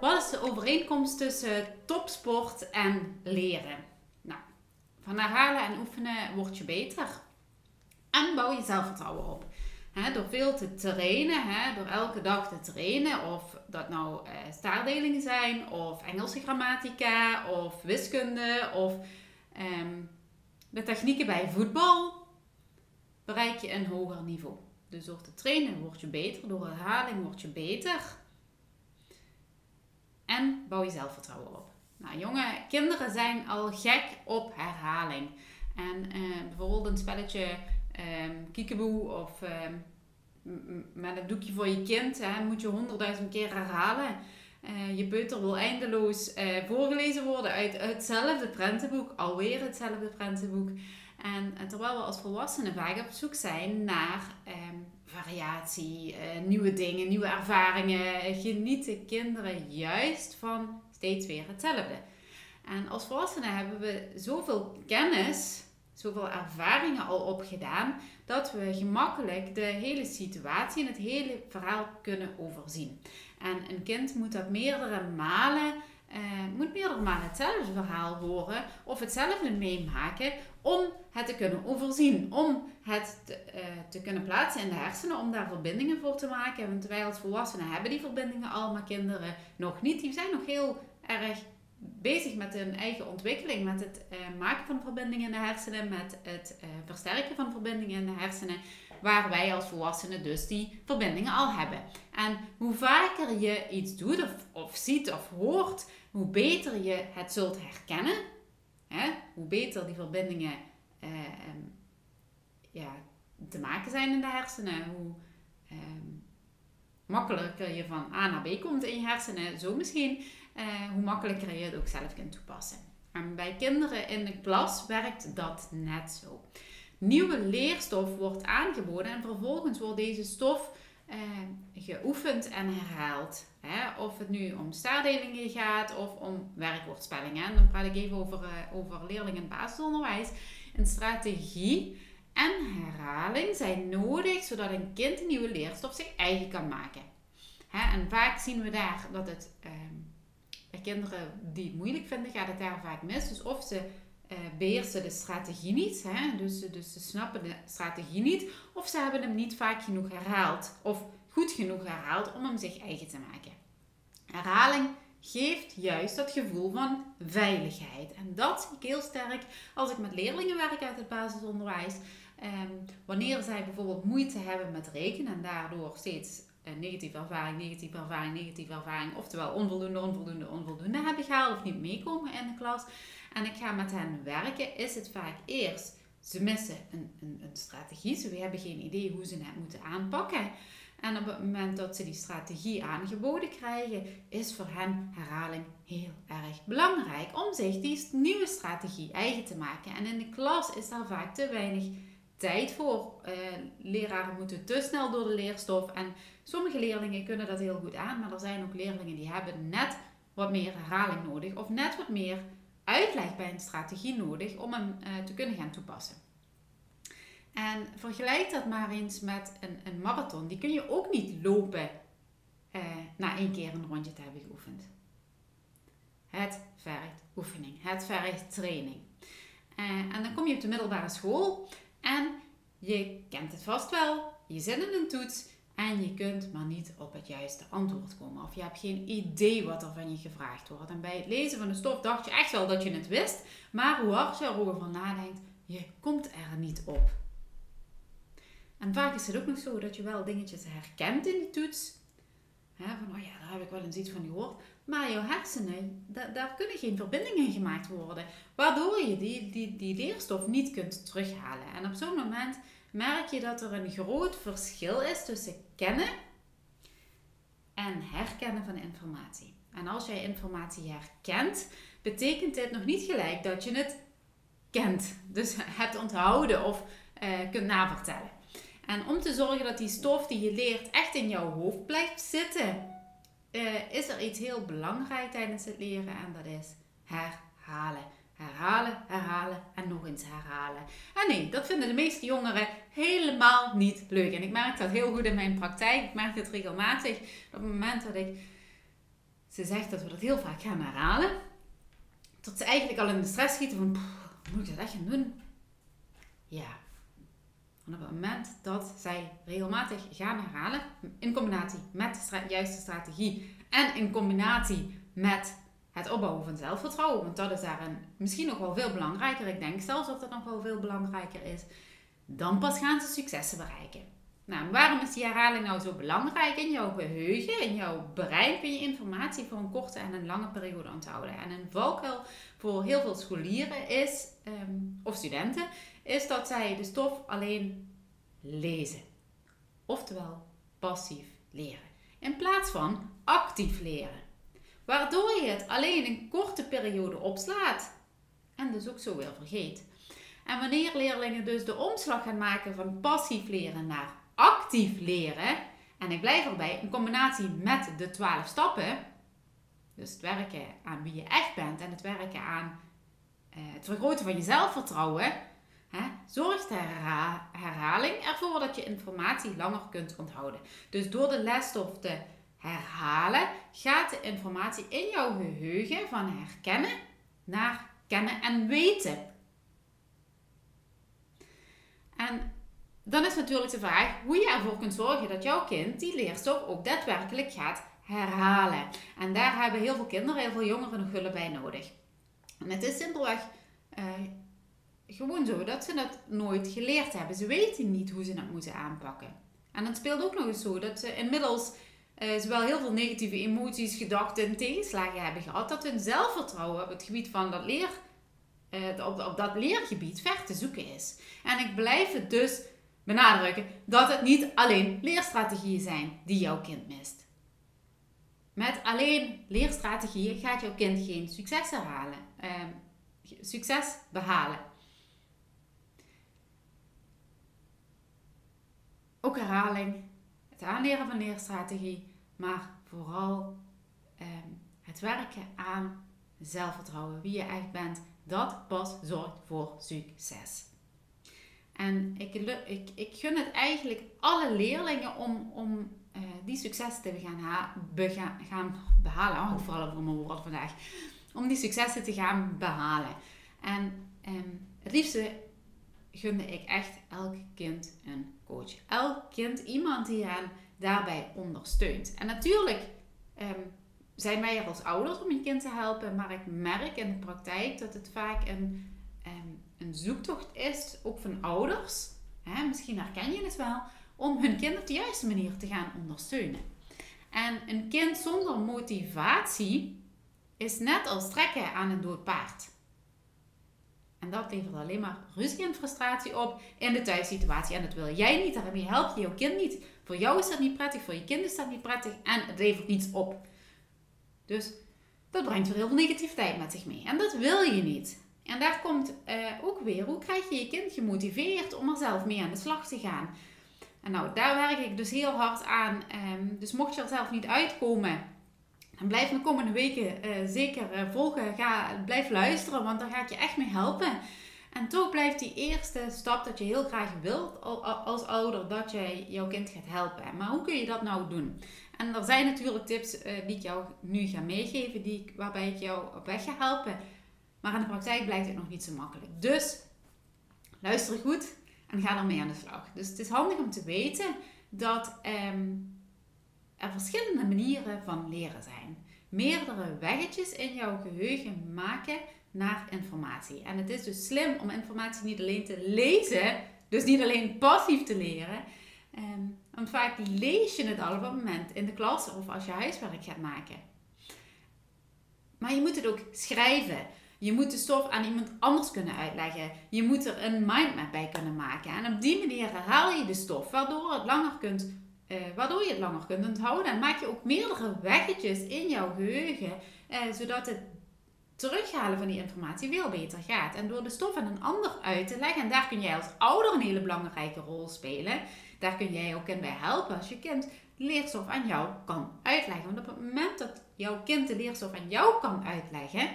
Wat is de overeenkomst tussen topsport en leren? Nou, van herhalen en oefenen word je beter. En bouw je zelfvertrouwen op. door veel te trainen, door elke dag te trainen, of dat nou uh, staardelingen zijn, of Engelse grammatica, of wiskunde, of ehm, de technieken bij voetbal, bereik je een hoger niveau. Dus door te trainen word je beter, door herhaling word je beter en bouw je zelfvertrouwen op. Nou, jonge kinderen zijn al gek op herhaling. En uh, bijvoorbeeld een spelletje kiekeboe of um, met een doekje voor je kind hè, moet je honderdduizend keer herhalen. Uh, je peuter wil eindeloos uh, voorgelezen worden uit hetzelfde prentenboek, alweer hetzelfde prentenboek. En, terwijl we als volwassenen vaak op zoek zijn naar um, variatie, uh, nieuwe dingen, nieuwe ervaringen, genieten kinderen juist van steeds weer hetzelfde. En als volwassenen hebben we zoveel kennis, zoveel ervaringen al opgedaan, dat we gemakkelijk de hele situatie en het hele verhaal kunnen overzien. En een kind moet dat meerdere malen uh, moet meerdere malen hetzelfde verhaal horen of hetzelfde meemaken om het te kunnen overzien, om het te, uh, te, kunnen plaatsen in de hersenen, om daar verbindingen voor te maken. Want wij als volwassenen hebben die verbindingen al, maar kinderen nog niet. Die zijn nog heel erg bezig met hun eigen ontwikkeling, met het uh, maken van verbindingen in de hersenen, met het versterken van verbindingen in de hersenen waar wij als volwassenen dus die verbindingen al hebben. En hoe vaker je iets doet of, of ziet of hoort, hoe beter je het zult herkennen, hè? hoe beter die verbindingen eh, ehm, ja, te maken zijn in de hersenen, hoe ehm, makkelijker je van A naar B komt in je hersenen, zo misschien, eh, hoe makkelijker je het ook zelf kunt toepassen. En bij kinderen in de klas werkt dat net zo nieuwe leerstof wordt aangeboden en vervolgens wordt deze stof eh, geoefend en herhaald. Hè? Of het nu om staardelingen gaat of om werkwoordspellingen. En dan praat ik even over, uh, over leerlingen in basisonderwijs. Een strategie en herhaling zijn nodig zodat een kind een nieuwe leerstof zich eigen kan maken. En vaak zien we daar dat het uh, bij kinderen die het moeilijk vinden, gaat het daar vaak mis. Dus of ze uh, beheersen de strategie niet. Hè? Dus, dus ze snappen de strategie niet. Of ze hebben hem niet vaak genoeg herhaald. Of goed genoeg herhaald om hem zich eigen te maken. Herhaling geeft juist dat gevoel van veiligheid. En dat zie ik heel sterk als ik met leerlingen werk uit het basisonderwijs. Um, wanneer zij bijvoorbeeld moeite hebben met rekenen en daardoor steeds een negatieve ervaring, negatieve ervaring, negatieve ervaring, oftewel onvoldoende, onvoldoende, onvoldoende hebben gehaald of niet meekomen in de klas, en ik ga met hen werken, is het vaak eerst, ze missen een, een, een strategie, ze hebben geen idee hoe ze het moeten aanpakken. En op het moment dat ze die strategie aangeboden krijgen, is voor hen herhaling heel erg belangrijk om zich die nieuwe strategie eigen te maken. En in de klas is daar vaak te weinig tijd voor. Uh, leraren moeten te snel door de leerstof en sommige leerlingen kunnen dat heel goed aan, maar er zijn ook leerlingen die hebben net wat meer herhaling nodig of net wat meer uitleg bij een strategie nodig om hem uh, te kunnen gaan toepassen. En vergelijk dat maar eens met een, een marathon. Die kun je ook niet lopen uh, na één keer een rondje te hebben geoefend. Het vergt oefening. Het vergt training. Uh, en dan kom je op de middelbare school en je kent het vast wel. Je zit in een toets en je kunt maar niet op het juiste antwoord komen. Of je hebt geen idee wat er van je gevraagd wordt. En bij het lezen van de stof dacht je echt wel dat je het wist. Maar hoe hard je erover nadenkt, je komt er niet op. En vaak is het ook nog zo dat je wel dingetjes herkent in die toets. van, oh ja, daar heb ik wel eens iets van gehoord. Maar jouw hersenen, daar kunnen geen verbindingen gemaakt worden. Waardoor je die, die, die leerstof niet kunt terughalen. En op zo'n moment merk je dat er een groot verschil is tussen kennen en herkennen van informatie. En als jij informatie herkent, betekent dit nog niet gelijk dat je het kent. Dus hebt onthouden of uh, kunt navertellen. En om te zorgen dat die stof die je leert echt in jouw hoofd blijft zitten, uh, is er iets heel belangrijk tijdens het leren en dat is herhalen. Herhalen, herhalen en nog eens herhalen. En nee, dat vinden de meeste jongeren helemaal niet leuk. En ik merk dat heel goed in mijn praktijk. Ik merk het regelmatig. Op het moment dat ik ze zegt dat we dat heel vaak gaan herhalen, tot ze eigenlijk al in de stress schieten van, moet ik dat echt gaan doen? Ja. Op het moment dat zij regelmatig gaan herhalen, in combinatie met de juiste strategie en in combinatie met het opbouwen van zelfvertrouwen. Want dat is daarin misschien nog wel veel belangrijker. Ik denk zelfs dat dat nog wel veel belangrijker is. Dan pas gaan ze successen bereiken. Nou, waarom is die herhaling nou zo belangrijk in jouw geheugen, in jouw brein? Kun je informatie voor een korte en een lange periode onthouden. En een valkuil voor heel veel scholieren is, ehm, of studenten, is dat zij de stof alleen lezen. Oftewel passief leren. In plaats van actief leren. Waardoor je het alleen een korte periode opslaat en dus ook zo weer vergeet. En wanneer leerlingen dus de omslag gaan maken van passief leren naar actief leren, en ik blijf erbij, in combinatie met de 12 stappen, dus het werken aan wie je echt bent en het werken aan uh, het vergroten van je zelfvertrouwen, zorgt de herhaling ervoor dat je informatie langer kunt onthouden. Dus door de lesstof te herhalen, gaat de informatie in jouw geheugen van herkennen naar kennen en weten. En dan is natuurlijk de vraag hoe je ervoor kunt zorgen dat jouw kind die leerstof ook daadwerkelijk gaat herhalen. En daar hebben heel veel kinderen, heel veel jongeren nog hulp bij nodig. En het is simpelweg uh, gewoon zo dat ze dat nooit geleerd hebben. Ze weten niet hoe ze dat moeten aanpakken. En het speelt ook nog eens zo dat ze inmiddels uh, zowel heel veel negatieve emoties, gedachten en tegenslagen hebben gehad, dat hun zelfvertrouwen op het gebied van dat leer, uh, op, dat leergebied ver te zoeken is. En ik blijf het dus benadrukken dat het niet alleen leerstrategieën zijn die jouw kind mist. Met alleen leerstrategieën gaat jouw kind geen succes uh, succes behalen. Herhaling, het aanleren van leerstrategie, maar vooral ehm, het werken aan zelfvertrouwen, wie je echt bent, dat pas zorgt voor succes. En ik, ik, ik gun het eigenlijk alle leerlingen om, om uh, die successen te gaan, gaan behalen. Oh, vooral over mijn woorden vandaag. Om die successen te gaan behalen. En um, het liefste gunde ik echt elk kind een coach. Elk kind iemand die hen daarbij ondersteunt. En natuurlijk ehm, zijn wij er als ouders om je kind te helpen, maar ik merk in de praktijk dat het vaak een, ehm, een zoektocht is, ook van ouders. Hè, misschien herken je het wel, om hun kind op de juiste manier te gaan ondersteunen. En een kind zonder motivatie is net als trekken aan een dood paard. En dat levert alleen maar ruzie en frustratie op in de thuissituatie. En dat wil jij niet, daarmee help je jouw kind niet. Voor jou is dat niet prettig, voor je kind is dat niet prettig en het levert niets op. Dus dat brengt weer heel veel negativiteit met zich mee. En dat wil je niet. En daar komt uh, ook weer, hoe krijg je je kind gemotiveerd om er zelf mee aan de slag te gaan? En nou, daar werk ik dus heel hard aan. Um, dus mocht je er zelf niet uitkomen, dan blijf me komende weken uh, zeker uh, volgen. Ga, blijf luisteren, want daar ga ik je echt mee helpen. En toch blijft die eerste stap dat je heel graag wilt als ouder dat je jouw kind gaat helpen. Maar hoe kun je dat nou doen? En er zijn natuurlijk tips uh, die ik jou nu ga meegeven, die, waarbij ik jou op weg ga helpen. Maar in de praktijk blijkt het nog niet zo makkelijk. Dus luister goed en ga ermee aan de slag. Dus het is handig om te weten dat um, er verschillende manieren van leren zijn. Meerdere weggetjes in jouw geheugen maken naar informatie. En het is dus slim om informatie niet alleen te lezen, dus niet alleen passief te leren. Um, want vaak lees je het al op het moment in de klas of als je huiswerk gaat maken. Maar je moet het ook schrijven. Je moet de stof aan iemand anders kunnen uitleggen. Je moet er een mindmap bij kunnen maken. En op die manier herhaal je de stof, waardoor, het langer kunt, uh, waardoor je het langer kunt onthouden. En maak je ook meerdere weggetjes in jouw geheugen, uh, zodat het terughalen van die informatie veel beter gaat. En door de stof aan een ander uit te leggen, en daar kun jij als ouder een hele belangrijke rol spelen. Daar kun jij ook in bij helpen als je kind leerstof aan jou kan uitleggen. Want op het moment dat jouw kind de leerstof aan jou kan uitleggen,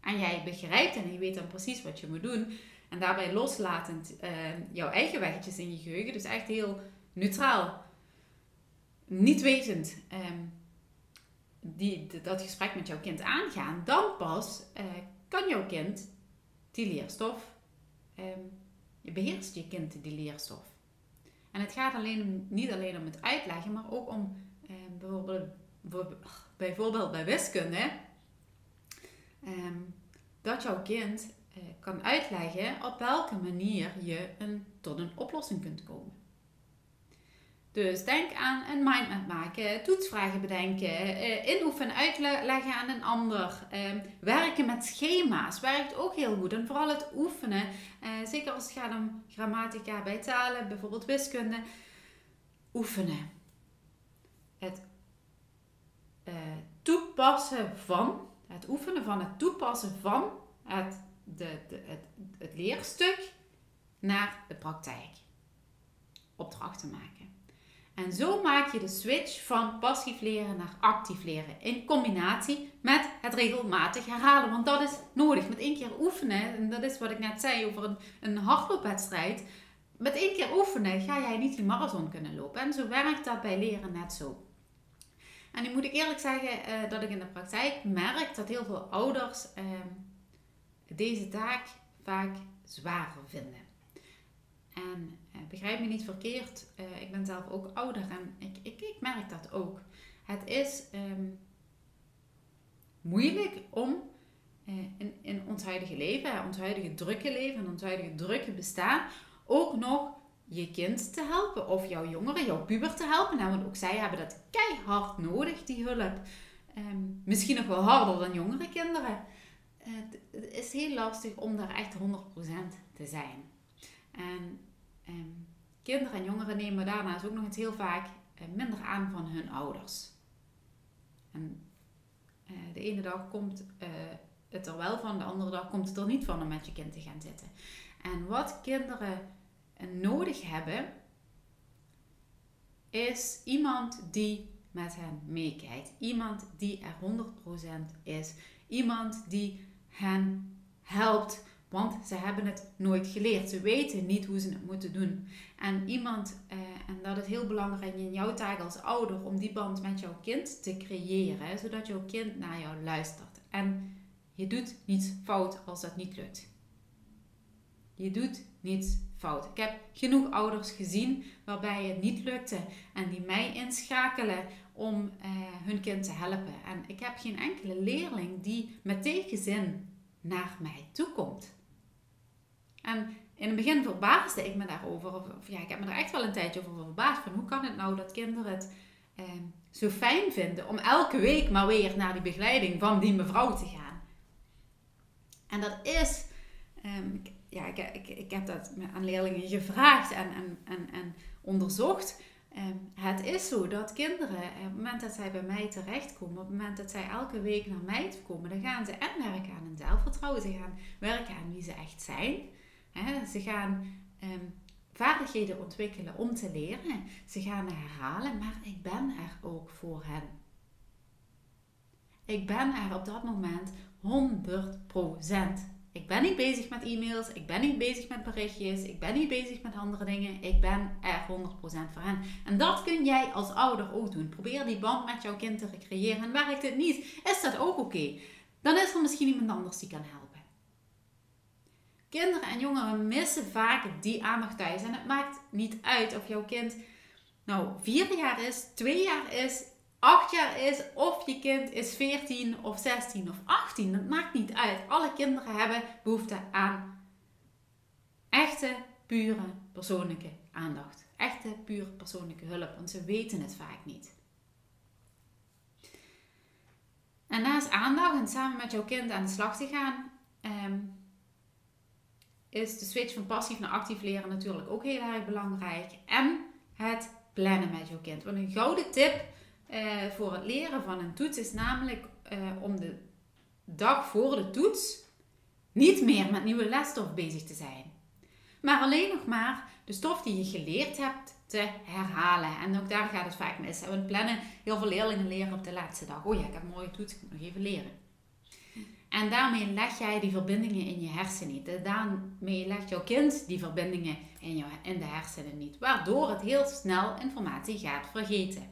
en jij begrijpt en je weet dan precies wat je moet doen, en daarbij loslatend uh, jouw eigen weggetjes in je geheugen, dus echt heel neutraal, niet wetend um, die, dat gesprek met jouw kind aangaan, dan pas uh, kan jouw kind die leerstof, um, je beheerst je kind die leerstof. En het gaat alleen niet alleen om het uitleggen, maar ook om eh, bijvoorbeeld, bijvoorbeeld bij wiskunde. Eh, dat jouw kind eh, kan uitleggen op welke manier je een, tot een oplossing kunt komen. Dus denk aan een mindmap maken, toetsvragen bedenken, eh, inoefenen, uitleggen aan een ander. Ehm, werken met schema's werkt ook heel goed. En vooral het oefenen, eh, zeker als het gaat om grammatica bij talen, bijvoorbeeld wiskunde. Oefenen. Het uh, toepassen van, het oefenen van het toepassen van het, de, de, het, het leerstuk naar de praktijk. Opdrachten maken. En zo maak je de switch van passief leren naar actief leren. In combinatie met het regelmatig herhalen. Want dat is nodig. Met één keer oefenen, en dat is wat ik net zei over een, hardloopwedstrijd. Met één keer oefenen ga jij niet die marathon kunnen lopen. En zo werkt dat bij leren net zo. En nu moet ik eerlijk zeggen uh, dat ik in de praktijk merk dat heel veel ouders uh, deze taak vaak zwaarder vinden. En begrijp me niet verkeerd, uh, ik ben zelf ook ouder en ik, ik, ik merk dat ook. Het is um, moeilijk om uh, in, in ons huidige leven, ons huidige drukke leven, ons huidige drukke bestaan, ook nog je kind te helpen of jouw jongeren, jouw puber te helpen. Nou, want ook zij hebben dat keihard nodig, die hulp. Um, misschien nog wel harder dan jongere kinderen. het is heel lastig om daar echt 100% te zijn. En ehm, kinderen en jongeren nemen daarnaast ook nog eens heel vaak eh, minder aan van hun ouders. En eh, de ene dag komt uh, het er wel van, de andere dag komt het er niet van om met je kind te gaan zitten. En wat kinderen nodig hebben, is iemand die met hen meekijkt. Iemand die er 100% is. Iemand die hen helpt want ze hebben het nooit geleerd. Ze weten niet hoe ze het moeten doen. En iemand, eh, en dat is heel belangrijk in jouw taak als ouder, om die band met jouw kind te creëren, zodat jouw kind naar jou luistert. En je doet niets fout als dat niet lukt. Je doet niets fout. Ik heb genoeg ouders gezien waarbij het niet lukte en die mij inschakelen om eh, hun kind te helpen. En ik heb geen enkele leerling die met tegenzin naar mij toe komt. En in het begin verbaasde ik me daarover. Of, ja, ik heb me er echt wel een tijdje over verbaasd. Van hoe kan het nou dat kinderen het eh, zo fijn vinden om elke week maar weer naar die begeleiding van die mevrouw te gaan. En dat is, um, ja, ik, ik, ik heb dat aan leerlingen gevraagd en, en, en, en onderzocht. Um, het is zo dat kinderen, op het moment dat zij bij mij terechtkomen, op het moment dat zij elke week naar mij komen, dan gaan ze en werken aan hun zelfvertrouwen. Ze gaan werken aan wie ze echt zijn. Ze gaan um, vaardigheden ontwikkelen om te leren. Ze gaan herhalen, maar ik ben er ook voor hen. Ik ben er op dat moment 100% Ik ben niet bezig met e-mails. Ik ben niet bezig met berichtjes. Ik ben niet bezig met andere dingen. Ik ben er 100% voor hen. En dat kun jij als ouder ook doen. Probeer die band met jouw kind te recreëren. En werkt het niet, is dat ook oké. Dan is er misschien iemand anders die kan helpen. Kinderen en jongeren missen vaak die aandacht thuis. En het maakt niet uit of jouw kind nou vier jaar is, twee jaar is, acht jaar is, of je kind is 14 of 16 of 18. Dat maakt niet uit. Alle kinderen hebben behoefte aan echte, pure persoonlijke aandacht. Echte, pure persoonlijke hulp, want ze weten het vaak niet. En naast aandacht en samen met jouw kind aan de slag te gaan, ehm, is de switch van passief naar actief leren natuurlijk ook heel erg belangrijk. En het plannen met jouw kind. Want een gouden tip uh, voor het leren van een toets is namelijk uh, om de dag voor de toets niet meer met nieuwe lesstof bezig te zijn. Maar alleen nog maar de stof die je geleerd hebt te herhalen. En ook daar gaat het vaak mis. We plannen heel veel leerlingen leren op de laatste dag. Oh ja, ik heb een mooie toets, ik moet nog even leren. En daarmee leg jij die verbindingen in je hersenen niet. Daarmee legt jouw kind die verbindingen in, jou, in de hersenen niet. Waardoor het heel snel informatie gaat vergeten.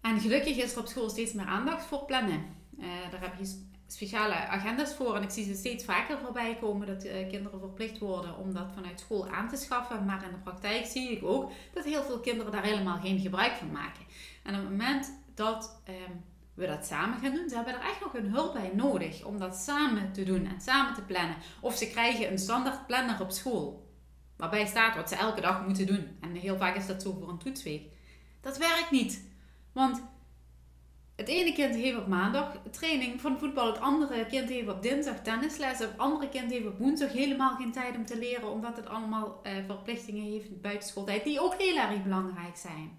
En gelukkig is er op school steeds meer aandacht voor plannen. Uh, daar heb je speciale agenda's voor. En ik zie ze steeds vaker voorbij komen dat uh, kinderen verplicht worden om dat vanuit school aan te schaffen. Maar in de praktijk zie ik ook dat heel veel kinderen daar helemaal geen gebruik van maken. En op het moment dat... Ehm, we dat samen gaan doen. Ze hebben er echt nog een hulp bij nodig om dat samen te doen en samen te plannen. Of ze krijgen een standaard planner op school. Waarbij staat wat ze elke dag moeten doen. En heel vaak is dat zo voor een toetsweek. Dat werkt niet. Want het ene kind heeft op maandag training van voetbal. Het andere kind heeft op dinsdag tennisles. Het andere kind heeft op woensdag helemaal geen tijd om te leren. Omdat het allemaal eh, verplichtingen heeft buiten schooltijd. Die ook heel erg belangrijk zijn.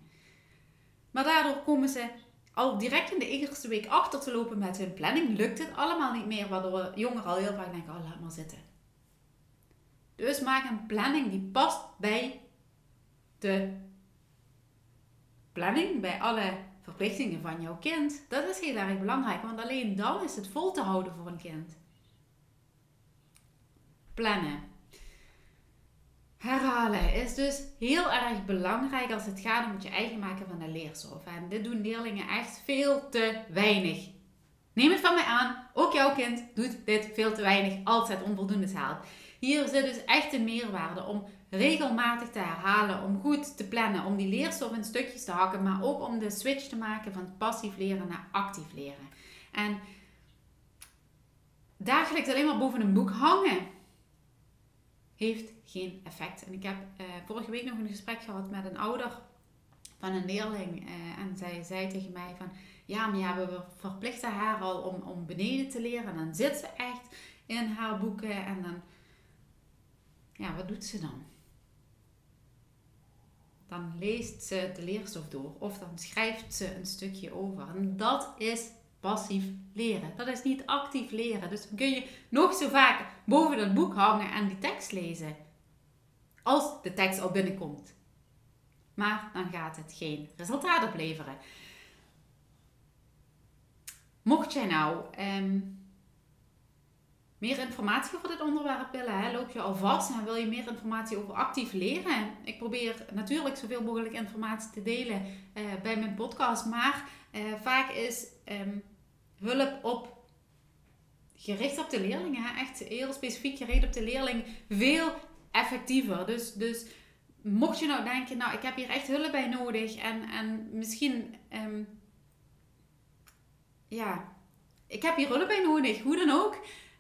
Maar daardoor komen ze al direct in de eerste week achter te lopen met hun planning, lukt het allemaal niet meer, waardoor jongeren al heel vaak denken, oh laat maar zitten. Dus maak een planning die past bij de planning, bij alle verplichtingen van jouw kind. Dat is heel erg belangrijk, want alleen dan is het vol te houden voor een kind. Plannen. Herhalen is dus heel erg belangrijk als het gaat om het je eigen maken van de leerstof. En dit doen leerlingen echt veel te weinig. Neem het van mij aan, ook jouw kind doet dit veel te weinig als het onvoldoende haalt. Hier zit dus echt een meerwaarde om regelmatig te herhalen, om goed te plannen, om die leerstof in stukjes te hakken, maar ook om de switch te maken van passief leren naar actief leren. En dagelijks alleen maar boven een boek hangen heeft geen effect. En ik heb uh, vorige week nog een gesprek gehad met een ouder van een leerling. Uh, en zij zei tegen mij van... Ja, maar ja, we verplichten haar al om, om beneden te leren. En dan zit ze echt in haar boeken. En dan... Ja, wat doet ze dan? Dan leest ze de leerstof door. Of dan schrijft ze een stukje over. En dat is passief leren. Dat is niet actief leren. Dus dan kun je nog zo vaak boven dat boek hangen en die tekst lezen. Als de tekst al binnenkomt. Maar dan gaat het geen resultaat opleveren. Mocht jij nou ehm, meer informatie over dit onderwerp willen, hè, loop je alvast en wil je meer informatie over actief leren. Ik probeer natuurlijk zoveel mogelijk informatie te delen uh, bij mijn podcast, maar uh, vaak is um, hulp op gericht op de leerling, hè, echt heel specifiek gericht op de leerling, veel effectiever. Dus, dus mocht je nou denken, nou ik heb hier echt hulp bij nodig en, en misschien, ehm, ja, ik heb hier hulp bij nodig, hoe dan ook.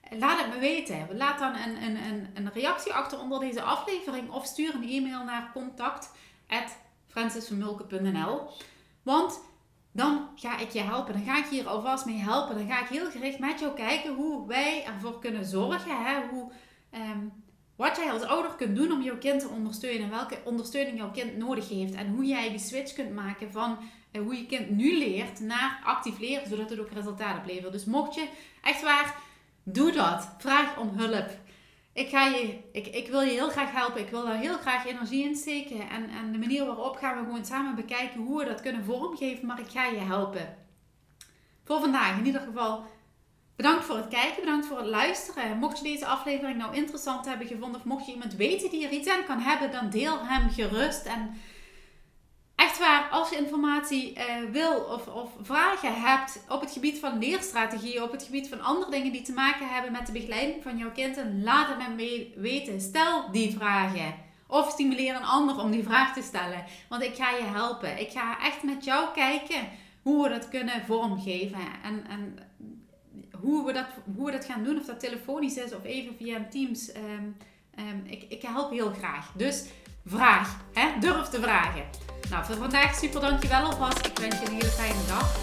Laat het me weten. Laat dan een, een, een, een reactie achter onder deze aflevering of stuur een e-mail naar contact@francisvermulken.nl. Want dan ga ik je helpen. Dan ga ik je hier alvast mee helpen. Dan ga ik heel gericht met jou kijken hoe wij ervoor kunnen zorgen. Hè? Hoe, ehm, wat jij als ouder kunt doen om jouw kind te ondersteunen. Welke ondersteuning jouw kind nodig heeft. En hoe jij die switch kunt maken van uh, hoe je kind nu leert naar actief leren. Zodat het ook resultaten oplevert. Dus mocht je echt waar, doe dat. Vraag om hulp ik, ga je, ik, ik wil je heel graag helpen. Ik wil daar heel graag energie in steken. En, en de manier waarop gaan we gewoon samen bekijken hoe we dat kunnen vormgeven. Maar ik ga je helpen. Voor vandaag in ieder geval Bedankt voor het kijken, bedankt voor het luisteren. Mocht je deze aflevering nou interessant hebben gevonden, of mocht je iemand weten die er iets aan kan hebben, dan deel hem gerust. En echt waar, als je informatie uh, wil of, of vragen hebt op het gebied van leerstrategieën, op het gebied van andere dingen die te maken hebben met de begeleiding van jouw kind, laat het me weten. Stel die vragen. Of stimuleer een ander om die vraag te stellen. Want ik ga je helpen. Ik ga echt met jou kijken hoe we dat kunnen vormgeven. En, en hoe, we dat, hoe we dat gaan doen, of dat telefonisch is of even via Teams. Um, um, ik, ik help heel graag. Dus vraag. Hè? Durf te vragen. Nou, voor vandaag super dankjewel alvast. Ik wens je een hele fijne dag.